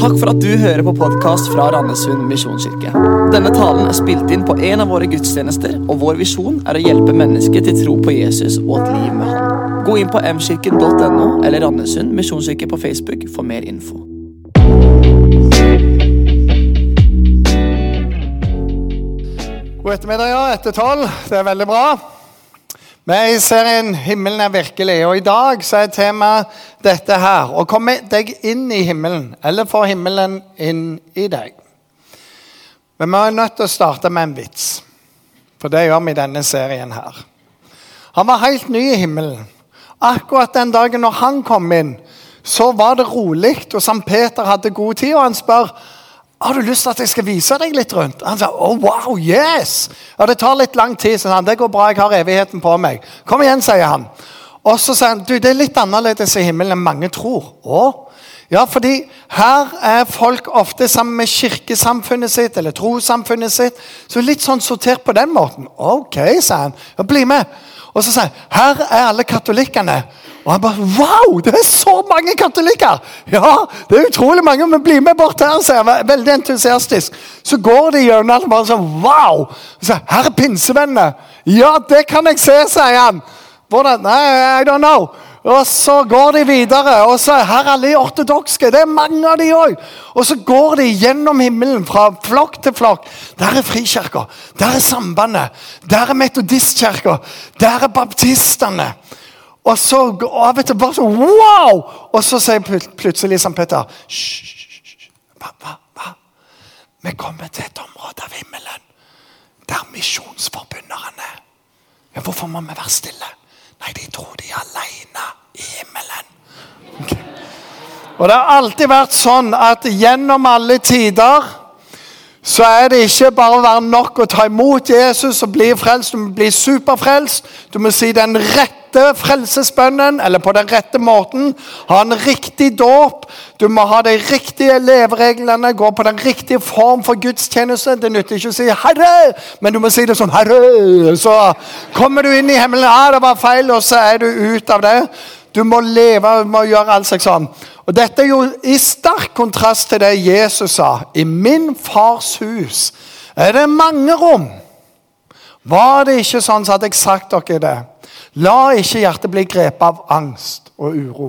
Takk for at du hører på podkast fra Randesund misjonskirke. Denne talen er spilt inn på en av våre gudstjenester, og vår visjon er å hjelpe mennesker til tro på Jesus og et liv med Han. Gå inn på mkirken.no eller Randesund misjonskirke på Facebook for mer info. God ettermiddag, ja. Etter tolv. Det er veldig bra. Vi i serien 'Himmelen er virkelig', og i dag så er temaet dette her. Å komme deg inn i himmelen, eller få himmelen inn i deg. Men vi er nødt til å starte med en vits, for det gjør vi i denne serien her. Han var helt ny i himmelen. Akkurat den dagen når han kom inn, så var det rolig, og Sankt Peter hadde god tid, og han spør har du lyst til at jeg skal vise deg litt rundt? Han sa oh, wow, yes! Ja, Det tar litt lang tid. Så han, det går bra, jeg har evigheten på meg. Kom igjen, sier han. Og så sier han du, det er litt annerledes i himmelen enn mange tror. Å? Ja, fordi her er folk ofte sammen med kirkesamfunnet sitt eller trossamfunnet sitt. Så litt sånn sortert på den måten. Ok, sa han. Ja, bli med. Og så sier han her er alle katolikkene. Og han bare Wow, det er så mange katolikker! Ja, det er utrolig mange. Men bli med bort her, sier han. Veldig entusiastisk. Så går de gjennom alt bare sånn Wow! Så, her er pinsevennene. Ja, det kan jeg se, sier han. Hvordan? Nei, I don't know. Og så går de videre, og så her er alle ortodokske. Det er mange av de òg. Og så går de gjennom himmelen fra flokk til flokk. Der er Frikirka. Der er Sambandet. Der er Metodistkirka. Der er baptistene. Og så og til bare så, Wow! Og så sier plutselig Sankt Peter Hysj! Hva, hva? Vi kommer til et område av himmelen der misjonsforbunderne er. Ja, hvorfor må vi være stille? Nei, de tror de er alene i himmelen. Og det har alltid vært sånn at gjennom alle tider så er det ikke bare å være nok å ta imot Jesus og bli frelst. Du må bli superfrelst. Du må si den rette frelsesbønnen, eller på den rette måten. Ha en riktig dåp. Du må ha de riktige levereglene, gå på den riktige form for gudstjeneste. Det nytter ikke å si 'Herre', men du må si det sånn 'Herre'. Så kommer du inn i himmelen. Ja, det var feil, og så er du ut av det. Du må leve, du må gjøre alt slags sånn. Og Dette er jo i sterk kontrast til det Jesus sa. I min fars hus er det mange rom. Var det ikke sånn, så hadde jeg sagt dere det. La ikke hjertet bli grepet av angst og uro.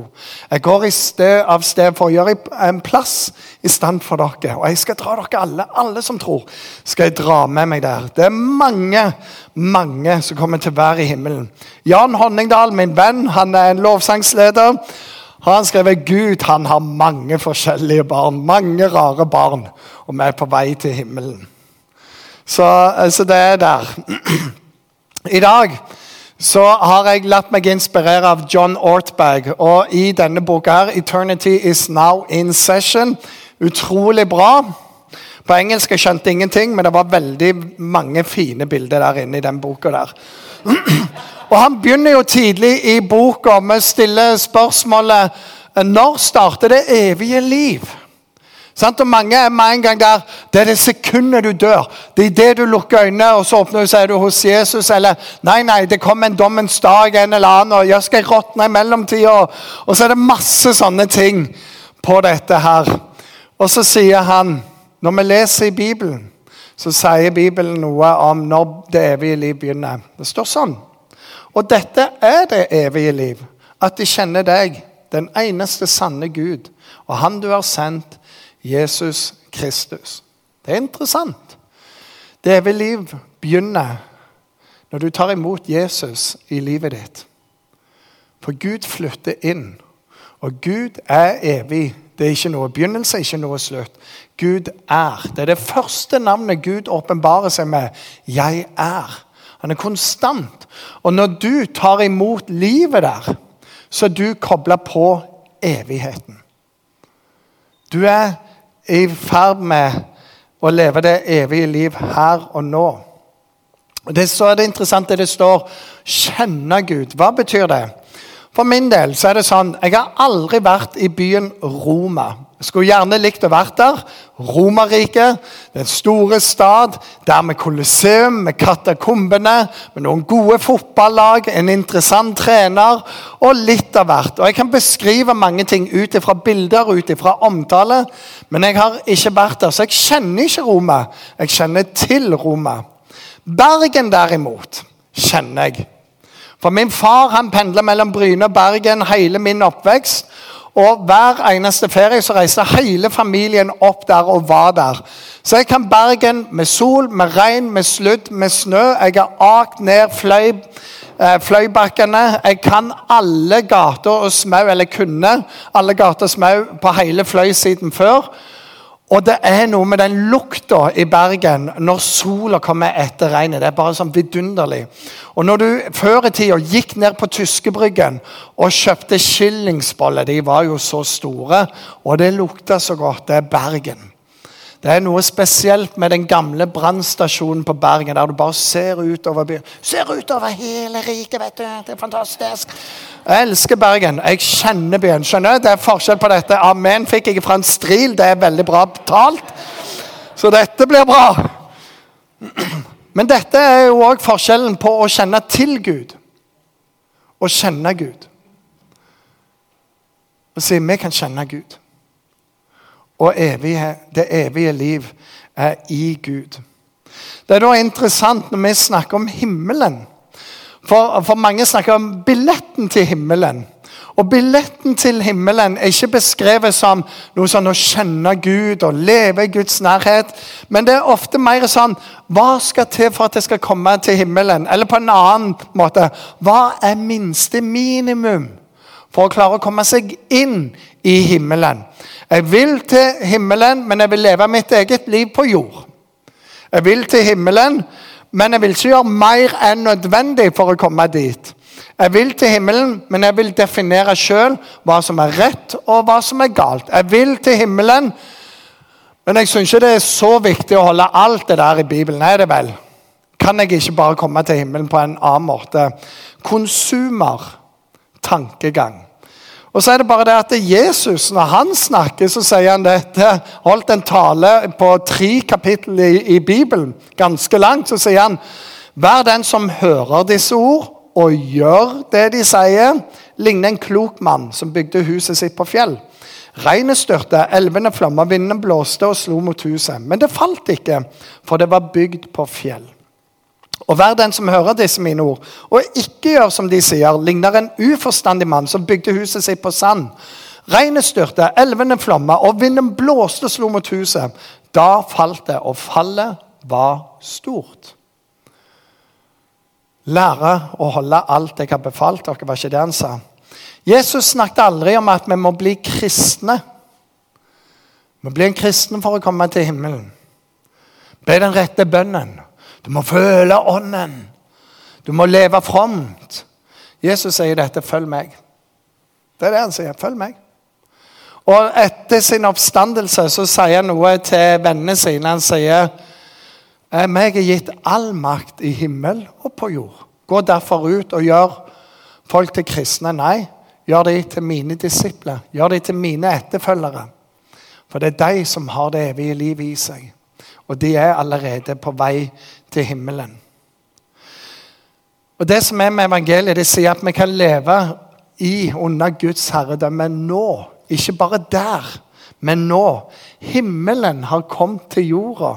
Jeg går sted av sted for å gjøre en plass i stand for dere. Og jeg skal dra dere alle, alle som tror, skal jeg dra med meg der. Det er mange, mange som kommer til å være i himmelen. Jan Honningdal, min venn, han er en lovsangsleder. Han skriver, Gud han har mange forskjellige barn, mange rare barn, og vi er på vei til himmelen. Så, så det er der. I dag så har jeg latt meg inspirere av John Ortberg. Og i denne boka her, 'Eternity is now in session'. Utrolig bra. På engelsk jeg skjønte ingenting, men det var veldig mange fine bilder der inne i den boka der. Og Han begynner jo tidlig i boka med å stille spørsmålet når starter det evige liv? Og Mange er med en gang der det er det sekundet du dør. Det er det du lukker øynene, og så åpner du, så er du hos Jesus. Eller nei, nei, det kommer en dommens dag en eller annen, og jeg skal råtne i mellomtida. Og så er det masse sånne ting på dette her. Og så sier han, når vi leser i Bibelen, så sier Bibelen noe om når det evige liv begynner. Det står sånn. Og dette er det evige liv. At de kjenner deg, den eneste sanne Gud, og Han du har sendt, Jesus Kristus. Det er interessant. Det evige liv begynner når du tar imot Jesus i livet ditt. For Gud flytter inn. Og Gud er evig. Det er ikke noe begynnelse, ikke noe slutt. Gud er. Det er det første navnet Gud åpenbarer seg med. Jeg er. Han er konstant. Og når du tar imot livet der, så er du kobla på evigheten. Du er i ferd med å leve det evige liv her og nå. Det, så er det interessant det det står 'kjenne Gud'. Hva betyr det? For min del så er det sånn Jeg har aldri vært i byen Roma. Jeg skulle gjerne likt å vært der. Romerriket, den store stad, der med kolosseum, med katakombene, med noen gode fotballag, en interessant trener og litt av hvert. Og Jeg kan beskrive mange ting ut ifra bilder ut ifra omtale, men jeg har ikke vært der, så jeg kjenner ikke Roma. Jeg kjenner til Roma. Bergen, derimot, kjenner jeg. For min far han pendla mellom Bryne og Bergen hele min oppvekst. Og hver eneste ferie så reiste hele familien opp der og var der. Så jeg kan Bergen med sol, med regn, med sludd, med snø. Jeg har akt ned fløy, eh, fløybakkene. Jeg kan alle gater og smau, eller kunne alle gater og smau på hele fløysiden før. Og det er noe med den lukta i Bergen når sola kommer etter regnet. Det er bare sånn vidunderlig. Og når du før i tida gikk ned på Tyskebryggen og kjøpte skillingsboller De var jo så store, og det lukta så godt. Det er Bergen. Det er noe spesielt med den gamle brannstasjonen på Bergen, der du bare ser utover byen. Ser utover hele riket, vet du. Det er fantastisk. Jeg elsker Bergen. Jeg kjenner byen. Skjønner du? Det er forskjell på dette. Amen fikk jeg fra en stril. Det er veldig bra betalt. Så dette blir bra. Men dette er jo òg forskjellen på å kjenne til Gud og kjenne Gud. Og si vi kan kjenne Gud og evige, det evige liv er i Gud. Det er da interessant når vi snakker om himmelen. For, for mange snakker om billetten til himmelen. Og Billetten til himmelen er ikke beskrevet som noe sånn å skjønne Gud og leve i Guds nærhet. Men det er ofte mer sånn Hva skal til for at jeg skal komme til himmelen? Eller på en annen måte Hva er minste minimum for å klare å komme seg inn i himmelen? Jeg vil til himmelen, men jeg vil leve mitt eget liv på jord. Jeg vil til himmelen, men jeg vil ikke gjøre mer enn nødvendig for å komme dit. Jeg vil til himmelen, men jeg vil definere sjøl hva som er rett og hva som er galt. Jeg vil til himmelen, men jeg syns ikke det er så viktig å holde alt det der i Bibelen. Er det vel? Kan jeg ikke bare komme til himmelen på en annen måte? Konsumer tankegang. Og så er det bare det at Jesus, når han snakker, så sier han dette. Holdt en tale på tre kapittel i, i Bibelen, ganske langt. Så sier han Vær den som hører disse ord og gjør det de sier, ligner en klok mann som bygde huset sitt på fjell. Regnet styrte, elvene flomma, vinden blåste og slo mot huset. Men det falt ikke, for det var bygd på fjell. Og vær den som hører disse mine ord, og ikke gjør som de sier, ligner en uforstandig mann som bygde huset sitt på sand. Regnet styrte, elvene flomma, og vinden blåste og slo mot huset. Da falt det, og fallet var stort. Lære å holde alt jeg har befalt dere, var ikke det han sa. Jesus snakket aldri om at vi må bli kristne. Vi må bli en kristen for å komme til himmelen. Be den rette bønnen. Du må føle ånden. Du må leve fromt. Jesus sier dette 'følg meg'. Det er det han sier. 'Følg meg'. Og etter sin oppstandelse så sier han noe til vennene sine. Han sier «Eh, meg er gitt all makt i himmel og på jord. Gå derfor ut og gjør folk til kristne. Nei, gjør de til mine disipler. Gjør de til mine etterfølgere. For det er de som har det evige livet i seg. Og de er allerede på vei til himmelen. Og Det som er med evangeliet, det sier at vi kan leve i under Guds herredømme nå. Ikke bare der, men nå. Himmelen har kommet til jorda.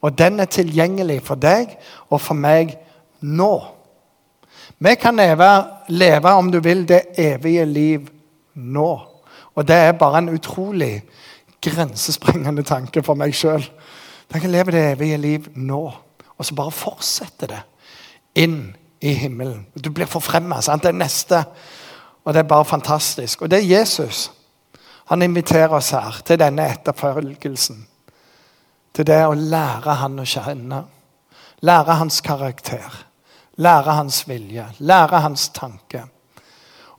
Og den er tilgjengelig for deg og for meg nå. Vi kan leve, leve, om du vil, det evige liv nå. Og det er bare en utrolig grensesprengende tanke for meg sjøl. Jeg kan leve det evige liv nå. Og så bare fortsetter det inn i himmelen. Du blir forfremma. Det er neste. Og det er bare fantastisk. Og det er Jesus. Han inviterer oss her til denne etterfølgelsen. Til det å lære han å kjenne. Lære hans karakter. Lære hans vilje. Lære hans tanke.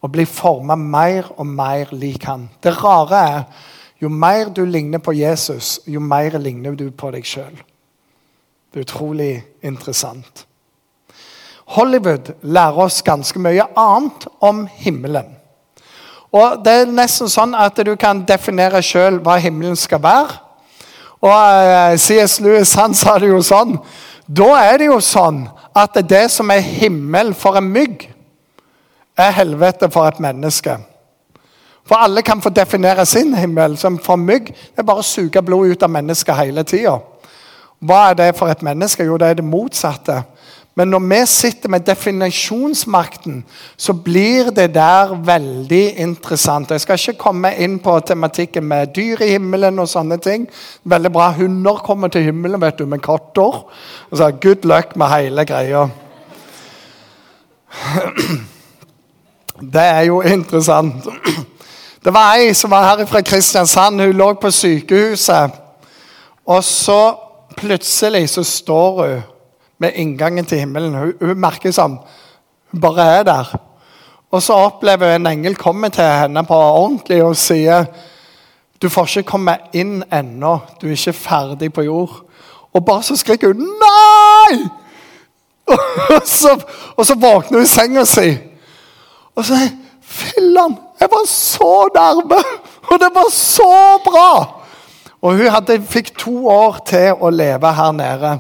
Og bli forma mer og mer lik han. Det rare er jo mer du ligner på Jesus, jo mer ligner du på deg sjøl. Det er utrolig interessant. Hollywood lærer oss ganske mye annet om himmelen. Og Det er nesten sånn at du kan definere sjøl hva himmelen skal være. Og uh, C.S. Lewis han sa det jo sånn. Da er det jo sånn at det som er himmel for en mygg, er helvete for et menneske. For alle kan få definere sin himmel som for mygg. Det er bare å suge blod ut av mennesket hele tida. Hva er det for et menneske? Jo, det er det motsatte. Men når vi sitter med definisjonsmakten, så blir det der veldig interessant. Jeg skal ikke komme inn på tematikken med dyr i himmelen og sånne ting. Veldig bra. Hunder kommer til himmelen vet du, med katter. Og så Good luck med hele greia. Det er jo interessant. Det var ei som var her fra Kristiansand. Hun lå på sykehuset. Og så plutselig så står hun med inngangen til himmelen. Hun, hun merker sånn hun bare er der. Og så opplever hun en engel komme til henne på ordentlig og sier du får ikke komme inn ennå. Du er ikke ferdig på jord. Og bare så skriker hun 'Nei!' Og så, og så våkner hun i senga si. Og så Filler'n, jeg var så nærme! Og det var så bra! Og hun hadde, fikk to år til å leve her nede.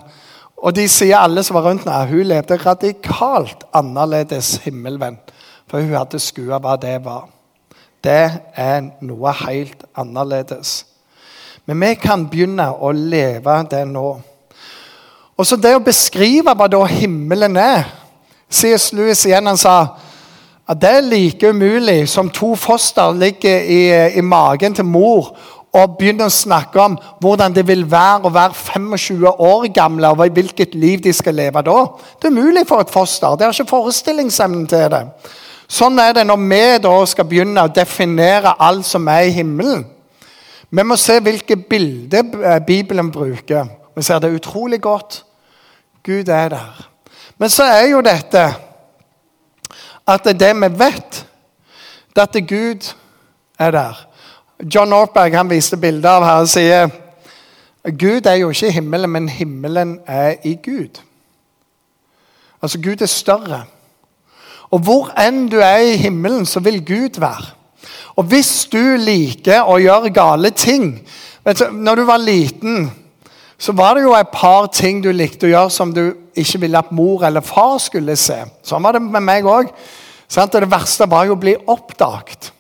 Og de sier alle som var rundt henne, hun levde radikalt annerledes himmelvendt. For hun hadde skua hva det var. Det er noe helt annerledes. Men vi kan begynne å leve det nå. Og så det å beskrive hva da himmelen er C.S. Lewis igjen han sa at det er like umulig som to foster ligger i, i magen til mor og begynner å snakke om hvordan det vil være å være 25 år gamle, og hvilket liv de skal leve da. Det er mulig for et foster. Det har ikke forestillingsevnen til det. Sånn er det når vi da skal begynne å definere alt som er i himmelen. Vi må se hvilke bilder eh, Bibelen bruker. Vi ser det utrolig godt. Gud er der. Men så er jo dette at det vi vet, det er at Gud er der. John Northberg han viste bilder av her og sier Gud er jo ikke i himmelen, men himmelen er i Gud. Altså, Gud er større. Og hvor enn du er i himmelen, så vil Gud være. Og hvis du liker å gjøre gale ting vet du, Når du var liten, så var det jo et par ting du likte å gjøre som du ikke ville at mor eller far skulle se. Sånn var det med meg òg. Det verste var jo å bli oppdaget.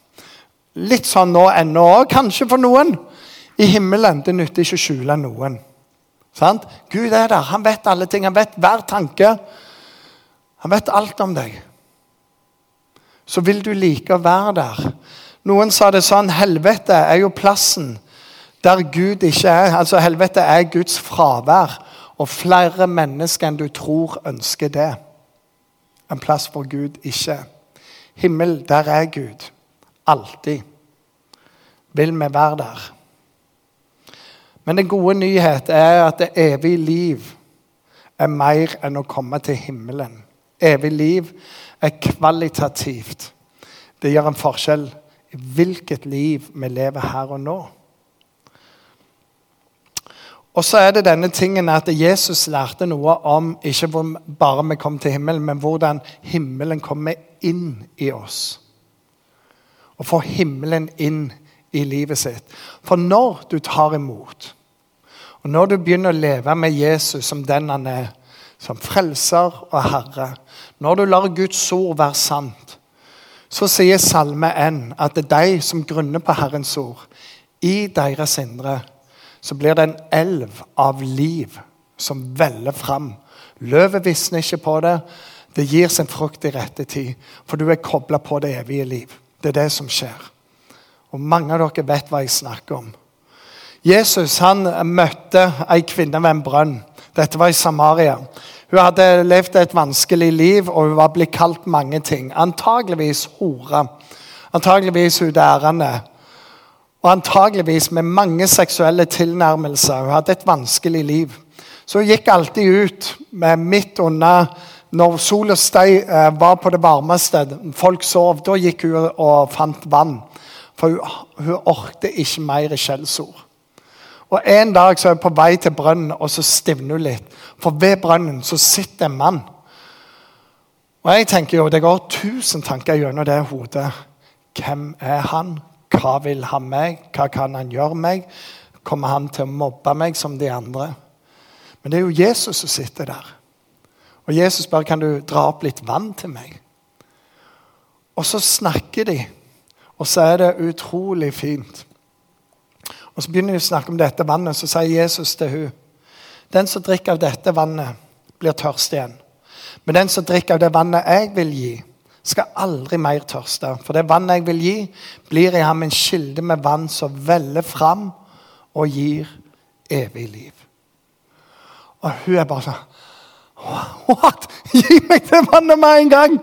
Litt sånn nå ennå òg, kanskje for noen. I himmelen det nytter ikke å skjule noen. Sant? Gud er der. Han vet alle ting. Han vet hver tanke. Han vet alt om deg. Så vil du like å være der. Noen sa det sånn Helvete er jo plassen der Gud ikke er. Altså Helvete er Guds fravær. Og flere mennesker enn du tror, ønsker det. En plass hvor Gud ikke er. Himmel, der er Gud. Alltid vil vi være der. Men den gode nyhet er at det evige liv er mer enn å komme til himmelen. Evig liv er kvalitativt. Det gjør en forskjell i hvilket liv vi lever her og nå. Og så er det denne tingen at Jesus lærte noe om ikke bare vi kom til himmelen, men hvordan himmelen kommer inn i oss og få himmelen inn i livet sitt. For når du tar imot, og når du begynner å leve med Jesus som den han er, som frelser og herre, når du lar Guds ord være sant, så sier Salme 1 at det er de som grunner på Herrens ord, i deres indre, så blir det en elv av liv som veller fram. Løvet visner ikke på det. Det gir sin frukt i rette tid, for du er kobla på det evige liv. Det er det som skjer. Og mange av dere vet hva jeg snakker om. Jesus han møtte ei kvinne ved en brønn. Dette var i Samaria. Hun hadde levd et vanskelig liv og hun var blitt kalt mange ting. Antageligvis hore. Antageligvis udærende. Og antageligvis med mange seksuelle tilnærmelser. Hun hadde et vanskelig liv. Så hun gikk alltid ut med midt under når sola steg, eh, var på det varmeste, folk sov, da gikk hun og fant vann. For hun, hun orket ikke mer skjellsord. Og En dag så er hun på vei til brønnen, og så stivner hun litt. For ved brønnen så sitter en mann. Og jeg tenker jo, Det går tusen tanker gjennom det hodet. hvem er han? Hva vil han meg? Hva kan han gjøre meg? Kommer han til å mobbe meg som de andre? Men det er jo Jesus som sitter der. Og Jesus spør kan du dra opp litt vann til meg. Og så snakker de, og så er det utrolig fint. Og Så begynner de å snakke om dette vannet, så sier Jesus til hun, Den som drikker av dette vannet, blir tørst igjen. Men den som drikker av det vannet jeg vil gi, skal aldri mer tørste. For det vannet jeg vil gi, blir i ham en kilde med vann som veller fram og gir evig liv. Og hun er bare sånn What? Gi meg det vannet med en gang!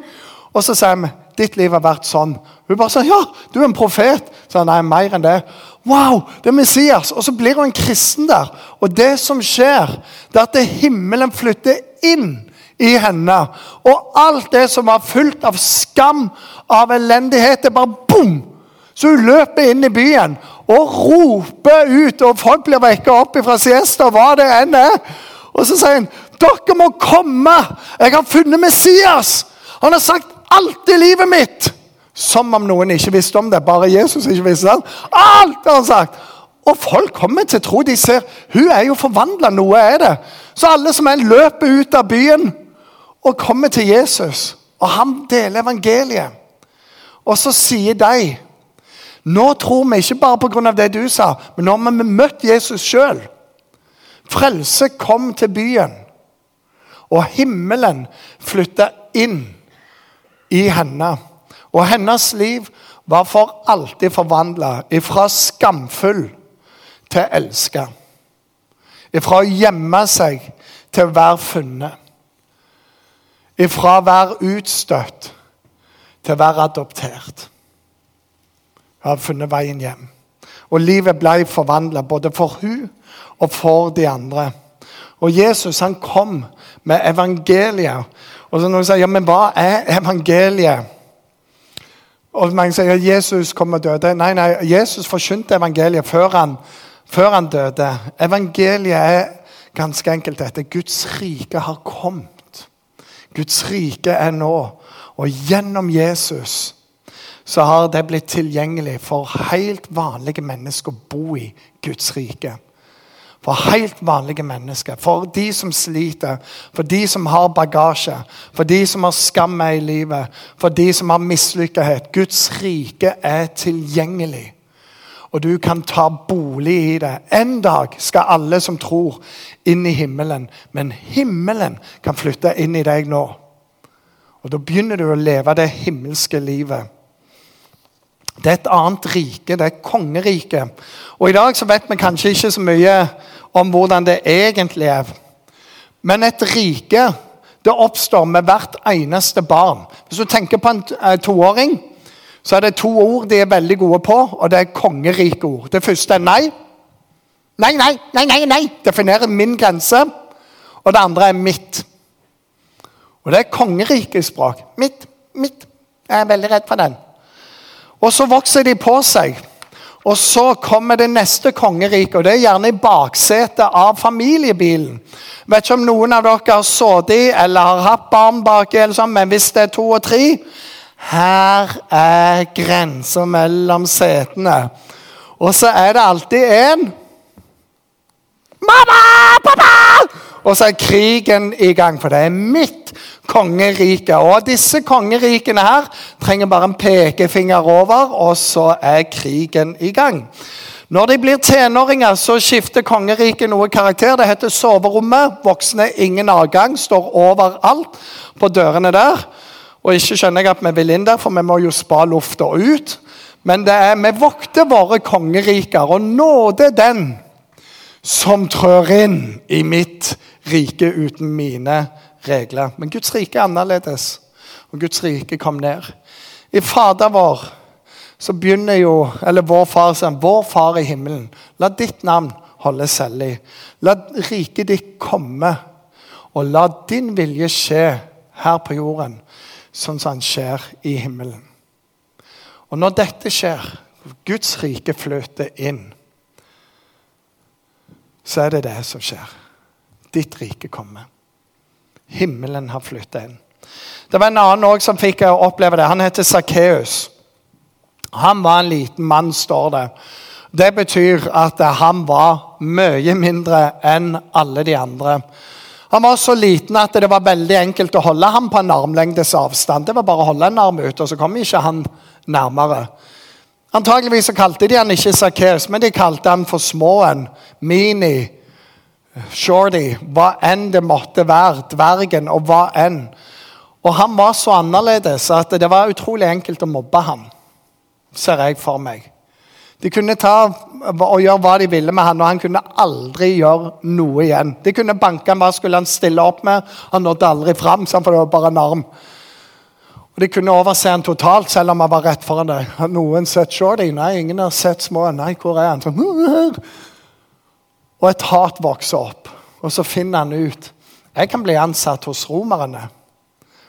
Og så sier vi ditt liv har vært sånn. Hun bare sånn Ja, du er en profet. Så nei, mer enn det. Wow, det er Messias. Og så blir hun en kristen der. Og det som skjer, det er at himmelen flytter inn i henne. Og alt det som var fullt av skam, av elendighet, det bare boom! Så hun løper inn i byen og roper ut, og folk blir vekket opp fra siesta, hva det enn er. Og så sier hun, 'Dere må komme! Jeg har funnet Messias!' Han har sagt alt i livet mitt! Som om noen ikke visste om det. Bare Jesus ikke visste det. Alt har han sagt! Og folk kommer til tro. De ser hun er jo forvandla. Noe er det. Så alle som er, løper ut av byen og kommer til Jesus. Og han deler evangeliet. Og så sier de Nå tror vi ikke bare pga. det du sa, men nå har vi møtt Jesus sjøl. Frelse kom til byen, og himmelen flytta inn i henne. Og hennes liv var for alltid forvandla ifra skamfull til elska. Ifra å gjemme seg til å være funnet. Ifra å være utstøtt til å være adoptert. Hun har funnet veien hjem. Og livet ble forvandla både for hun og for de andre. Og Jesus han kom med evangeliet. Og så Noen sier ja, men hva er evangeliet? Og mange sier at Jesus kom og døde. Nei, nei, Jesus forkynte evangeliet før han, før han døde. Evangeliet er ganske enkelt dette. Guds rike har kommet. Guds rike er nå. Og gjennom Jesus så har det blitt tilgjengelig for helt vanlige mennesker å bo i Guds rike. For helt vanlige mennesker, for de som sliter, for de som har bagasje, for de som har skam i livet, for de som har mislykkethet. Guds rike er tilgjengelig, og du kan ta bolig i det. En dag skal alle som tror, inn i himmelen, men himmelen kan flytte inn i deg nå. Og Da begynner du å leve det himmelske livet. Det er et annet rike, det er et kongerike. Og I dag så vet vi kanskje ikke så mye om hvordan det egentlig er. Men et rike det oppstår med hvert eneste barn. Hvis du tenker på en eh, toåring, så er det to ord de er veldig gode på, og det er kongerike ord. Det første er nei. Nei, nei, nei, nei, nei. Definerer min grense. Og det andre er mitt. Og det er kongerikets språk. Mitt, mitt. Jeg er veldig redd for den. Og så vokser de på seg. Og så kommer det neste kongeriket, og det er gjerne i baksetet av familiebilen. Vet ikke om noen av dere har sittet eller har hatt barn baki, sånn, men hvis det er to og tre Her er grensa mellom setene. Og så er det alltid en Mamma! Pappa! Og så er krigen i gang, for det er mitt kongerike. Og disse kongerikene her trenger bare en pekefinger over, og så er krigen i gang. Når de blir tenåringer, så skifter kongeriket noe karakter. Det heter soverommet. Voksne ingen adgang. Står overalt på dørene der. Og ikke skjønner jeg at vi vil inn der, for vi må jo spa lufta ut. Men det er, vi vokter våre kongeriker, og nåde den som trør inn i mitt rike uten mine regler. Men Guds rike er annerledes, og Guds rike kom ned. I Fader vår så begynner jo Eller vår far sier Vår far i himmelen, la ditt navn holdes hellig. La riket ditt komme, og la din vilje skje her på jorden, sånn som den skjer i himmelen. Og når dette skjer, Guds rike flyter inn, så er det det som skjer. Ditt rike kommer. Himmelen har flytta inn. Det var en annen også som fikk oppleve det. Han heter Sakkeus. Han var en liten mann, står det. Det betyr at han var mye mindre enn alle de andre. Han var så liten at det var veldig enkelt å holde ham på en armlengdes avstand. Det var bare å holde en arm ut, og så kom ikke han nærmere. Antageligvis kalte de han ikke Sakkeus, men de kalte han for småen, mini, shorty, hva enn det måtte være, dvergen og hva enn. Og han var så annerledes at det var utrolig enkelt å mobbe ham, ser jeg for meg. De kunne ta og gjøre hva de ville med han, og han kunne aldri gjøre noe igjen. De kunne banke ham, hva skulle han stille opp med? Han nådde aldri fram, for det var bare en arm. Og De kunne overse han totalt, selv om han var rett foran deg. Har noen sett Shorty? Nei, ingen har sett små. Nei, hvor er han? Sånn, og et hat vokser opp. Og så finner han ut Jeg kan bli ansatt hos romerne.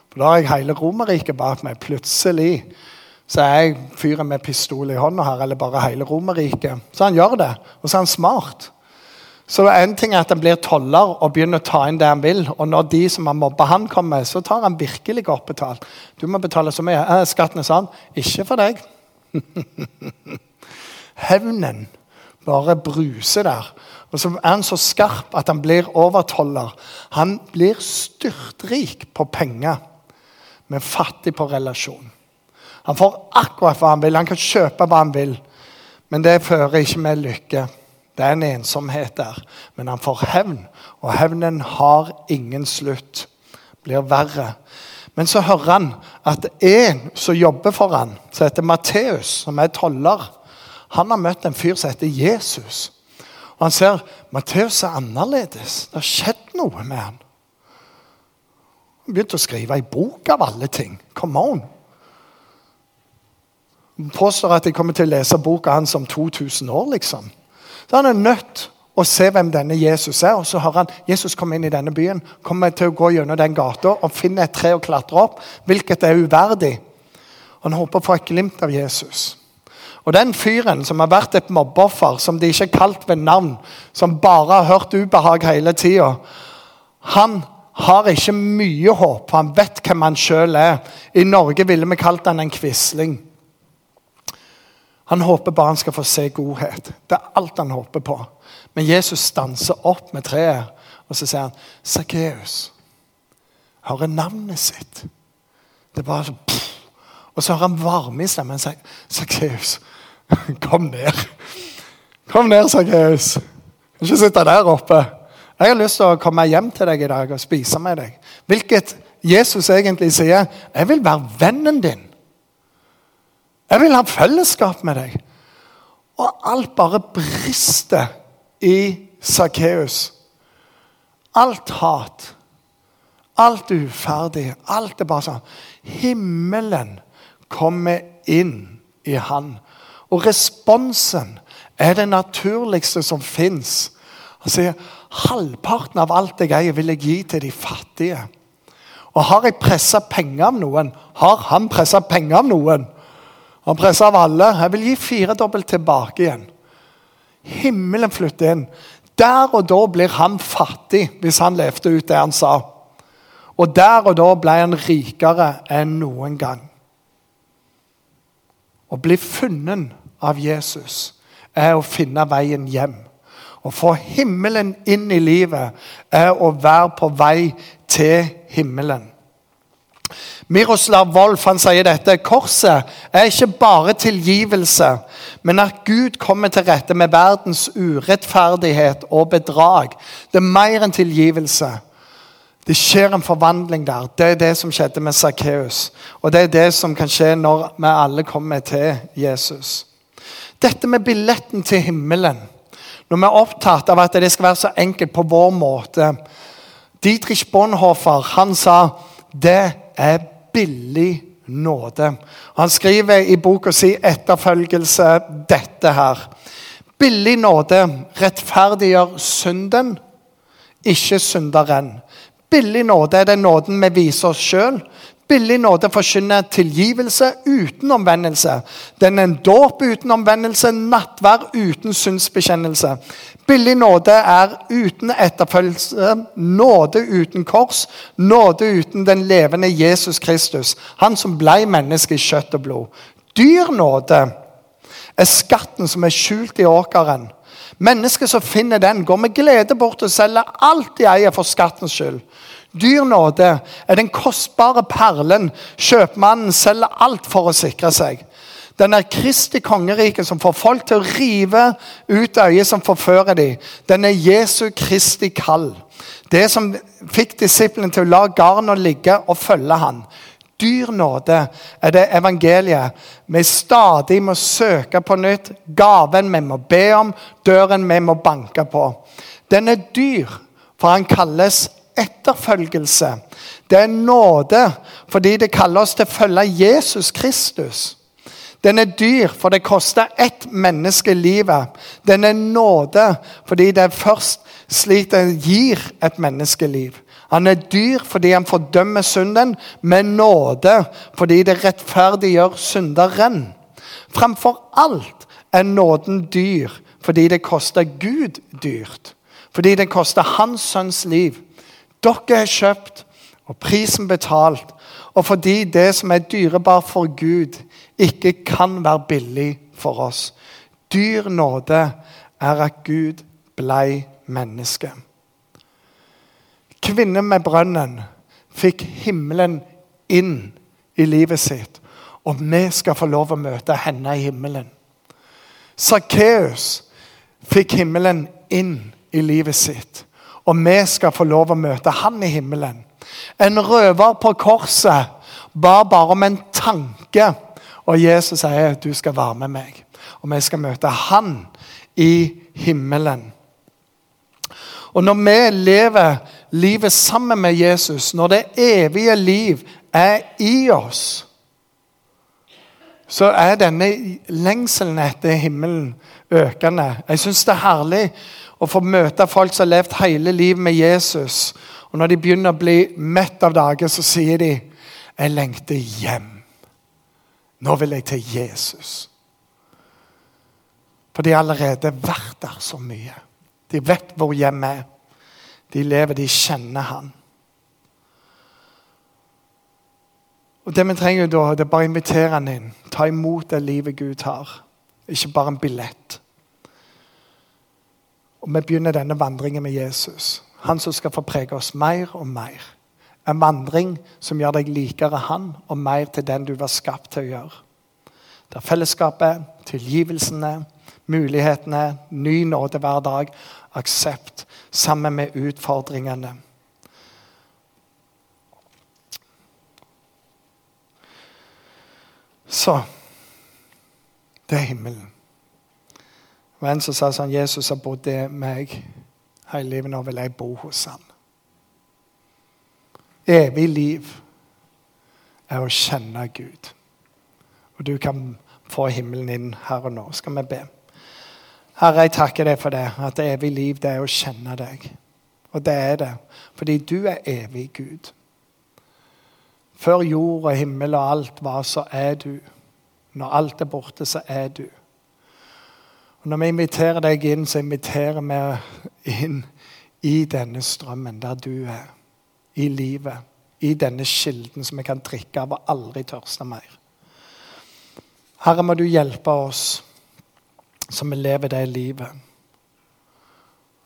For Da har jeg hele Romerriket bak meg. Plutselig så er jeg fyren med pistol i hånda her, eller bare hele Romerriket. Så han gjør det. Og så er han smart. Så en ting er at han blir toller og begynner å ta inn det han vil. Og når de som har mobba han, kommer, så tar han virkelig godt betalt. Du må betale så mye. Eh, skatten er sånn. Ikke for deg. Hevnen bare bruser der. Og så er han så skarp at han blir overtoller. Han blir styrtrik på penger, men fattig på relasjon. Han får akkurat hva han vil. Han kan kjøpe hva han vil, men det fører ikke med lykke. Det er en ensomhet der. Men han får hevn, og hevnen har ingen slutt. Blir verre. Men så hører han at en som jobber for han, som heter Matteus, som er toller, han har møtt en fyr som heter Jesus. Og Han ser Matteus er annerledes. Det har skjedd noe med han. Han begynte å skrive ei bok av alle ting. Come on! Han påstår at jeg kommer til å lese boka hans om 2000 år, liksom. Så han er nødt å se hvem denne Jesus er. Og så hører han Jesus kommer inn i denne byen, kommer til å gå gjennom den gata og finne et tre å klatre opp, hvilket er uverdig. Han håper å få et glimt av Jesus. Og den fyren som har vært et mobbeoffer, som de ikke har kalt ved navn, som bare har hørt ubehag hele tida, han har ikke mye håp, han vet hvem han sjøl er. I Norge ville vi kalt han en quisling. Han håper bare han skal få se godhet. Det er alt han håper på. Men Jesus stanser opp med treet, og så sier han, 'Sakkeus, hører navnet sitt.' Det er bare sånn Og så hører han varme i stemmen og sier, 'Sakkeus, kom ned.' Kom ned, Sakkeus. Ikke sitte der oppe. Jeg har lyst til å komme hjem til deg i dag og spise med deg. Hvilket Jesus egentlig sier, 'Jeg vil være vennen din'. Jeg vil ha fellesskap med deg. Og alt bare brister i Sakkeus. Alt hat, alt uferdig, alt er bare sånn. Himmelen kommer inn i han. Og responsen er det naturligste som fins. Han sier halvparten av alt jeg eier, vil jeg gi til de fattige. Og har jeg pressa penger av noen, har han pressa penger av noen, han pressa av alle. Jeg vil gi firedobbelt tilbake igjen. Himmelen flytter inn. Der og da blir han fattig hvis han levde ut det han sa. Og der og da ble han rikere enn noen gang. Å bli funnet av Jesus er å finne veien hjem. Å få himmelen inn i livet er å være på vei til himmelen. Miroslav Wolf han sier dette. Korset er ikke bare tilgivelse, men at Gud kommer til rette med verdens urettferdighet og bedrag. Det er mer enn tilgivelse. Det skjer en forvandling der. Det er det som skjedde med Sakkeus. Og det er det som kan skje når vi alle kommer til Jesus. Dette med billetten til himmelen. Når vi er opptatt av at det skal være så enkelt på vår måte Dietrich Bonhoeffer han sa det er billig nåde. Han skriver i boka si 'Etterfølgelse' dette her. Billig nåde rettferdiggjør synden, ikke synderen. Billig nåde er den nåden vi viser oss sjøl. Billig nåde forkynner tilgivelse uten omvendelse. Den er en dåp uten omvendelse, nattvær uten synsbekjennelse. Billig nåde er uten etterfølgelse, nåde uten kors, nåde uten den levende Jesus Kristus. Han som ble menneske i kjøtt og blod. Dyr nåde er skatten som er skjult i åkeren. Mennesket som finner den, går med glede bort og selger alt de eier for skattens skyld. Dyr nåde er den kostbare perlen kjøpmannen selger alt for å sikre seg. Den er Kristi kongerike som får folk til å rive ut øyet som forfører dem. Den er Jesu Kristi kall. Det som fikk disiplene til å la garna ligge og følge han. Dyr nåde er det evangeliet vi stadig må søke på nytt. Gaven vi må be om, døren vi må banke på. Den er dyr, for han kalles etterfølgelse. Det er nåde fordi det kaller oss til å følge Jesus Kristus. Den er dyr, for det koster ett menneske livet. Den er nåde, fordi det er først slik den gir et menneskeliv. Han er dyr fordi han fordømmer synden, med nåde fordi det rettferdiggjør synderen. Framfor alt er nåden dyr fordi det koster Gud dyrt. Fordi det koster hans sønns liv. Dere er kjøpt og prisen betalt. Og fordi det som er dyrebart for Gud, ikke kan være billig for oss. Dyr nåde er at Gud blei menneske. Kvinnen med brønnen fikk himmelen inn i livet sitt. Og vi skal få lov å møte henne i himmelen. Sakkeus fikk himmelen inn i livet sitt. Og vi skal få lov å møte han i himmelen. En røver på korset ba bare om en tanke og Jesus sier at du skal være med meg. Og vi skal møte Han i himmelen. Og når vi lever livet sammen med Jesus, når det evige liv er i oss, så er denne lengselen etter himmelen økende. Jeg syns det er herlig å få møte folk som har levd hele livet med Jesus. Og når de begynner å bli mett av dager, så sier de 'Jeg lengter hjem'. Nå vil jeg til Jesus. For de har allerede vært der så mye. De vet hvor hjemmet er. De lever, de kjenner Han. Og Det vi trenger da, det er bare å invitere Han inn. Ta imot det livet Gud har. Ikke bare en billett. Og Vi begynner denne vandringen med Jesus. Han som skal få prege oss mer og mer. En vandring som gjør deg likere han og mer til den du var skapt til å gjøre. Der fellesskapet, tilgivelsene, mulighetene, ny nåde hver dag, aksept sammen med utfordringene. Så det er himmelen. Og En som sa sånn Jesus har bodd i meg hele livet, nå vil jeg bo hos han. Evig liv er å kjenne Gud. Og du kan få himmelen inn her og nå. Skal vi be? Herre, jeg takker deg for det, at evig liv det er å kjenne deg. Og det er det, fordi du er evig Gud. Før jord og himmel og alt var, så er du. Når alt er borte, så er du. Og Når vi inviterer deg inn, så inviterer vi inn i denne strømmen der du er i livet. I denne kilden som vi kan drikke av og aldri tørste mer. Herre, må du hjelpe oss som vi lever det livet.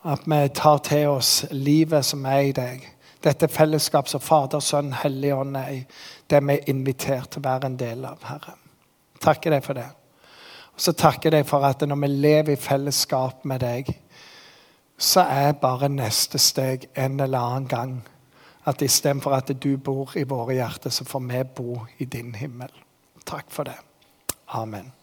At vi tar til oss livet som er i deg. Dette fellesskap som Fader, Sønn, Hellig Ånd er i. Det vi er invitert til å være en del av, Herre. Takker deg for det. Og så takker jeg deg for at når vi lever i fellesskap med deg, så er bare neste steg en eller annen gang at istedenfor at du bor i våre hjerter, så får vi bo i din himmel. Takk for det. Amen.